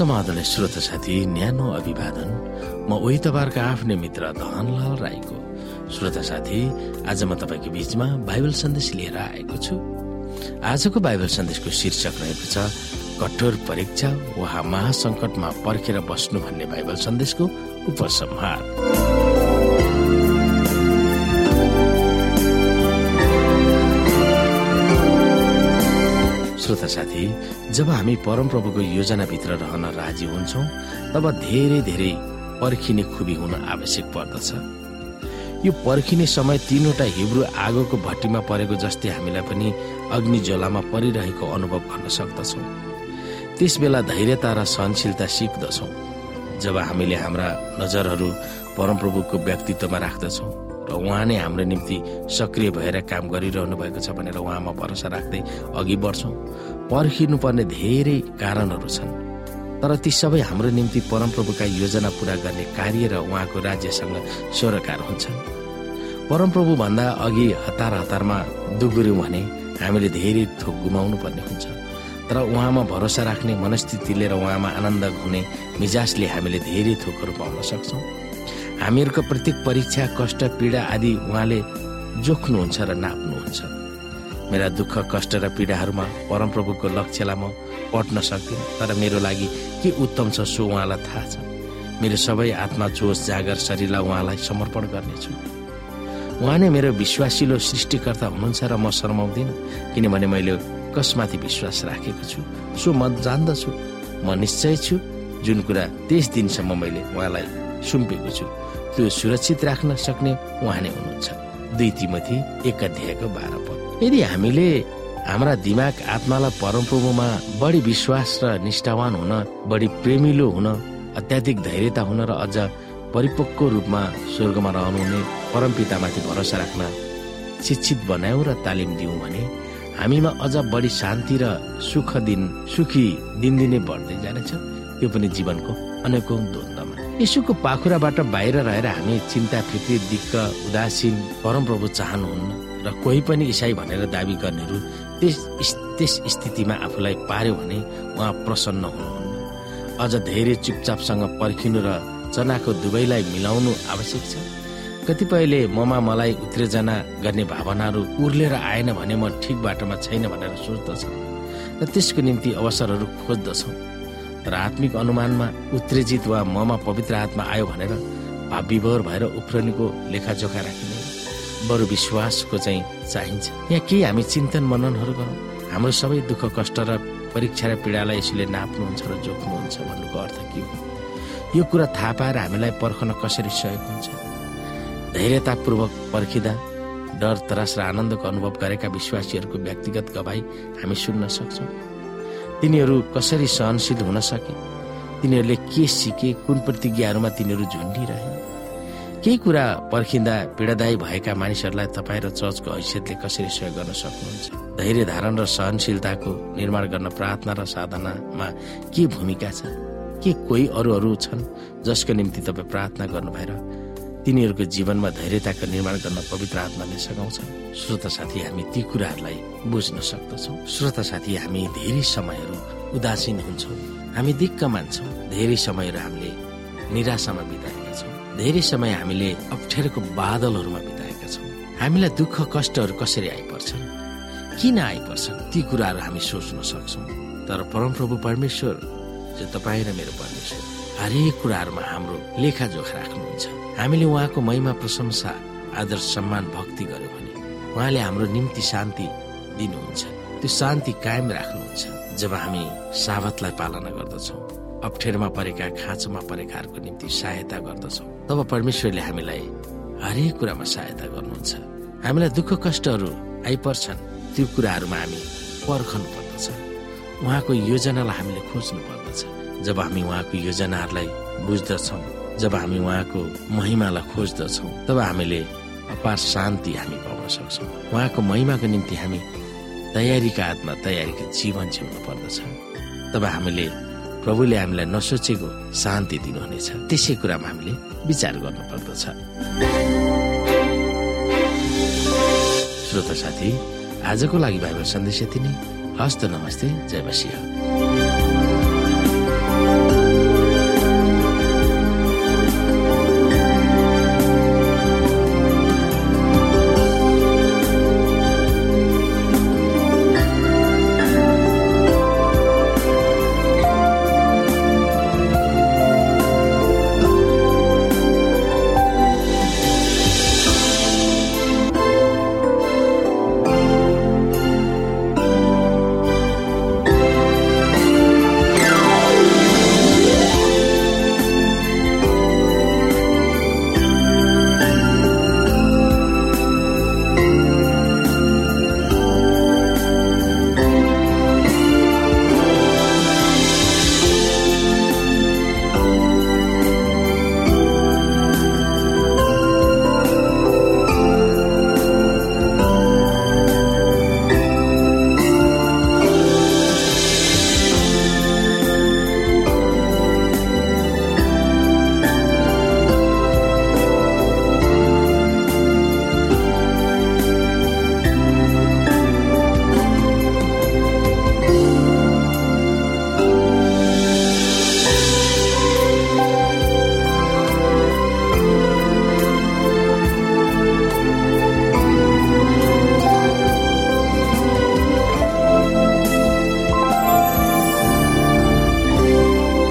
समाधान श्रोत साथी न्यानो अभिवादन। म तपाईँहरूको आफ्नै मित्र धनलाल राईको। श्रोत साथी आज म तपाईँको बीचमा बाइबल सन्देश लिएर आएको छु। आजको बाइबल सन्देशको शीर्षक रहेको छ कठोर परीक्षा वा महासङ्कटमा पर्खेर बस्नु भन्ने बाइबल सन्देशको उपसंहार। साथी जब हामी परमप्रभुको योजनाभित्र रहन राजी हुन्छौँ तब धेरै धेरै पर्खिने खुबी हुन आवश्यक पर्दछ। यो पर्खिने समय तीनवटा हिब्रू आगोको भट्टीमा परेको जस्तै हामीलाई पनि अग्नि ज्वालामा परिरहेको अनुभव गर्न सक्दछौँ। त्यस बेला धैर्यता र सहनशीलता सिक्दछौँ जब हामीले हाम्रा नजरहरू परमप्रभुको व्यक्तित्वमा राख्दछौँ। उहाँ नै हाम्रो निम्ति सक्रिय भएर काम गरिरहनु भएको छ भनेर उहाँमा भरोसा राख्दै अघि बढ्छौँ। पर्खिनुपर्ने धेरै कारणहरू छन्। तर ती सबै हाम्रो निम्ति परमप्रभुका योजना पूरा गर्ने कार्य र उहाँको राज्यसँग स्वरकार हुन्छन्। परमप्रभु भन्दा अघि हतार हतारमा दुगुर्यौँ भने हामीले धेरै थोक गुमाउनु पर्ने हुन्छ। तर उहाँमा भरोसा राख्ने मनस्थितिले र उहाँमा आनन्द हुने मिजाजले हामीले धेरै थोकहरू पाउन सक्छौँ। हामीहरूको प्रत्येक परीक्षा कष्ट पीडा आदि उहाँले जोख्नुहुन्छ र नाप्नुहुन्छ। मेरा दुःख कष्ट र पीडाहरूमा परमप्रभुको लक्ष्यलाई म पट्न सक्दिनँ। तर मेरो लागि के उत्तम छ सो उहाँलाई थाहा छ। मेरो सबै आत्मा जोस जागर शरीरलाई उहाँलाई समर्पण गर्नेछु। उहाँ नै मेरो विश्वासिलो सृष्टिकर्ता हुनुहुन्छ र म शर्माउँदिनँ किनभने मैले कसमाथि विश्वास राखेको छु। सो म जान्दछु। म निश्चय छु जुन कुरा त्यस दिनसम्म मैले उहाँलाई सुम्पेको छु। त्यो सुरक्षित राख्न सक्ने उहाँ नै हुनुहुन्छ। दुई तिमथी एक अध्यायको बाह्र पद। यदि हामीले हाम्रा दिमाग आत्मालाई परमप्रभुमा बढी विश्वास र निष्ठावान हुन बढी प्रेमिलो हुन अत्याधिक धैर्यता हुन र अझ परिपक्व रूपमा स्वर्गमा रहनुहुने परमपितामाथि भरोसा राख्न शिक्षित बनायौँ र तालिम दियौँ भने हामीमा अझ बढी शान्ति र सुख दिन सुखी दिनदिनै बढ्दै जानेछ। त्यो पनि जीवनको अनेकौँ द्वन्द्वमा। यीशुको पाखुराबाट बाहिर रहेर हामी चिन्ता फिक्री दिक्क उदासीन परमप्रभु चाहनुहुन्न र कोही पनि इसाई भनेर दावी गर्नेहरू त्यस त्यस स्थितिमा आफूलाई पार्यो भने उहाँ प्रसन्न हुनुहुन्न। अझ धेरै चुपचापसँग पर्खिनु र चनाको दुवैलाई मिलाउनु आवश्यक छ। कतिपयले ममा मलाई उत्तेजना गर्ने भावनाहरू उर्लेर आएन भने म ठिक बाटोमा छैन भनेर सोच्दछ र त्यसको निम्ति अवसरहरू खोज्दछौँ। तर आत्मिक अनुमानमा उत्तेजित वा ममा पवित्र आत्मा आयो भनेर भाव भएर उफ्रनीको लेखाजोखा राखिने बरु विश्वासको चाहिँ चाहिन्छ। यहाँ केही हामी चिन्तन मननहरू गरौँ। हाम्रो सबै दुःख कष्ट र परीक्षा र पीडालाई यसले नाप्नुहुन्छ र जोख्नुहुन्छ भन्नुको अर्थ के हो? यो कुरा थाहा पाएर हामीलाई पर्खन कसरी सहयोग हुन्छ? धैर्यतापूर्वक पर्खिँदा डर त्रास र आनन्दको अनुभव गरेका विश्वासीहरूको व्यक्तिगत गवाई हामी सुन्न सक्छौँ। तिनीहरू कसरी सहनशील हुन सके? तिनीहरूले के सिके? कुन प्रतिज्ञाहरूमा तिनीहरू झुन्डिरहे? केही कुरा पर्खिँदा पीडादायी भएका मानिसहरूलाई तपाईँ र चर्चको हैसियतले कसरी सहयोग गर्न सक्नुहुन्छ? धैर्य धारण र सहनशीलताको निर्माण गर्न प्रार्थना र साधनामा के भूमिका छ? के कोही अरूहरू छन् जसको निम्ति तपाईँ प्रार्थना गर्नु भएर तिनीहरूको जीवनमा धैर्यताको निर्माण गर्न पवित्र आत्माले सघाउँछन्। श्रोता साथी हामी ती कुराहरूलाई बुझ्न सक्दछौँ। श्रोता साथी हामी धेरै समयहरू उदासीन हुन्छौँ। हामी दिक्क मान्छौँ। धेरै समयहरू हामीले निराशामा बिताएका छौँ। धेरै समय हामीले अप्ठ्यारोको बादलहरूमा बिताएका छौँ। हामीलाई दुःख कष्टहरू कसरी आइपर्छन्? किन आइपर्छन्? ती कुराहरू हामी सोच्न सक्छौँ। तर परमप्रभु परमेश्वर जो तपाईँ र मेरो परमेश्वर। हरेक कुराहरूमा हाम्रो लेखाजोखा राख्नुहुन्छ। हामीले उहाँको महिमा प्रशंसा आदर सम्मान भक्ति गर्यो भने उहाँले हाम्रो निम्ति शान्ति दिनुहुन्छ। त्यो शान्ति कायम राख्नुहुन्छ। जब हामी साबतलाई पालना गर्दछौँ अप्ठ्यारोमा परेका खाँचोमा परेकाहरूको निम्ति सहायता गर्दछौँ तब परमेश्वरले हामीलाई हरेक कुरामा सहायता गर्नुहुन्छ। हामीलाई दुःख कष्टहरू आइपर्छन् त्यो कुराहरूमा हामी पर्खनु पर्दछ। उहाँको योजनालाई हामीले खोज्नु पर्दछ। जब हामी उहाँको योजनाहरूलाई बुझ्दछौँ जब हामी उहाँको महिमालाई खोज्दछौँ तब हामीले अपार शान्ति हामी पाउन सक्छौँ। उहाँको महिमाको निम्ति हामी तयारीका आत्मा तयारीका जीवन जिउनु पर्दछ। तब हामीले प्रभुले हामीलाई नसोचेको शान्ति दिनुहुनेछ। त्यसै कुरामा हामीले विचार गर्नु पर्दछ। श्रोता साथी आजको लागि बाइबल सन्देश यति नै। हस्त नमस्ते जय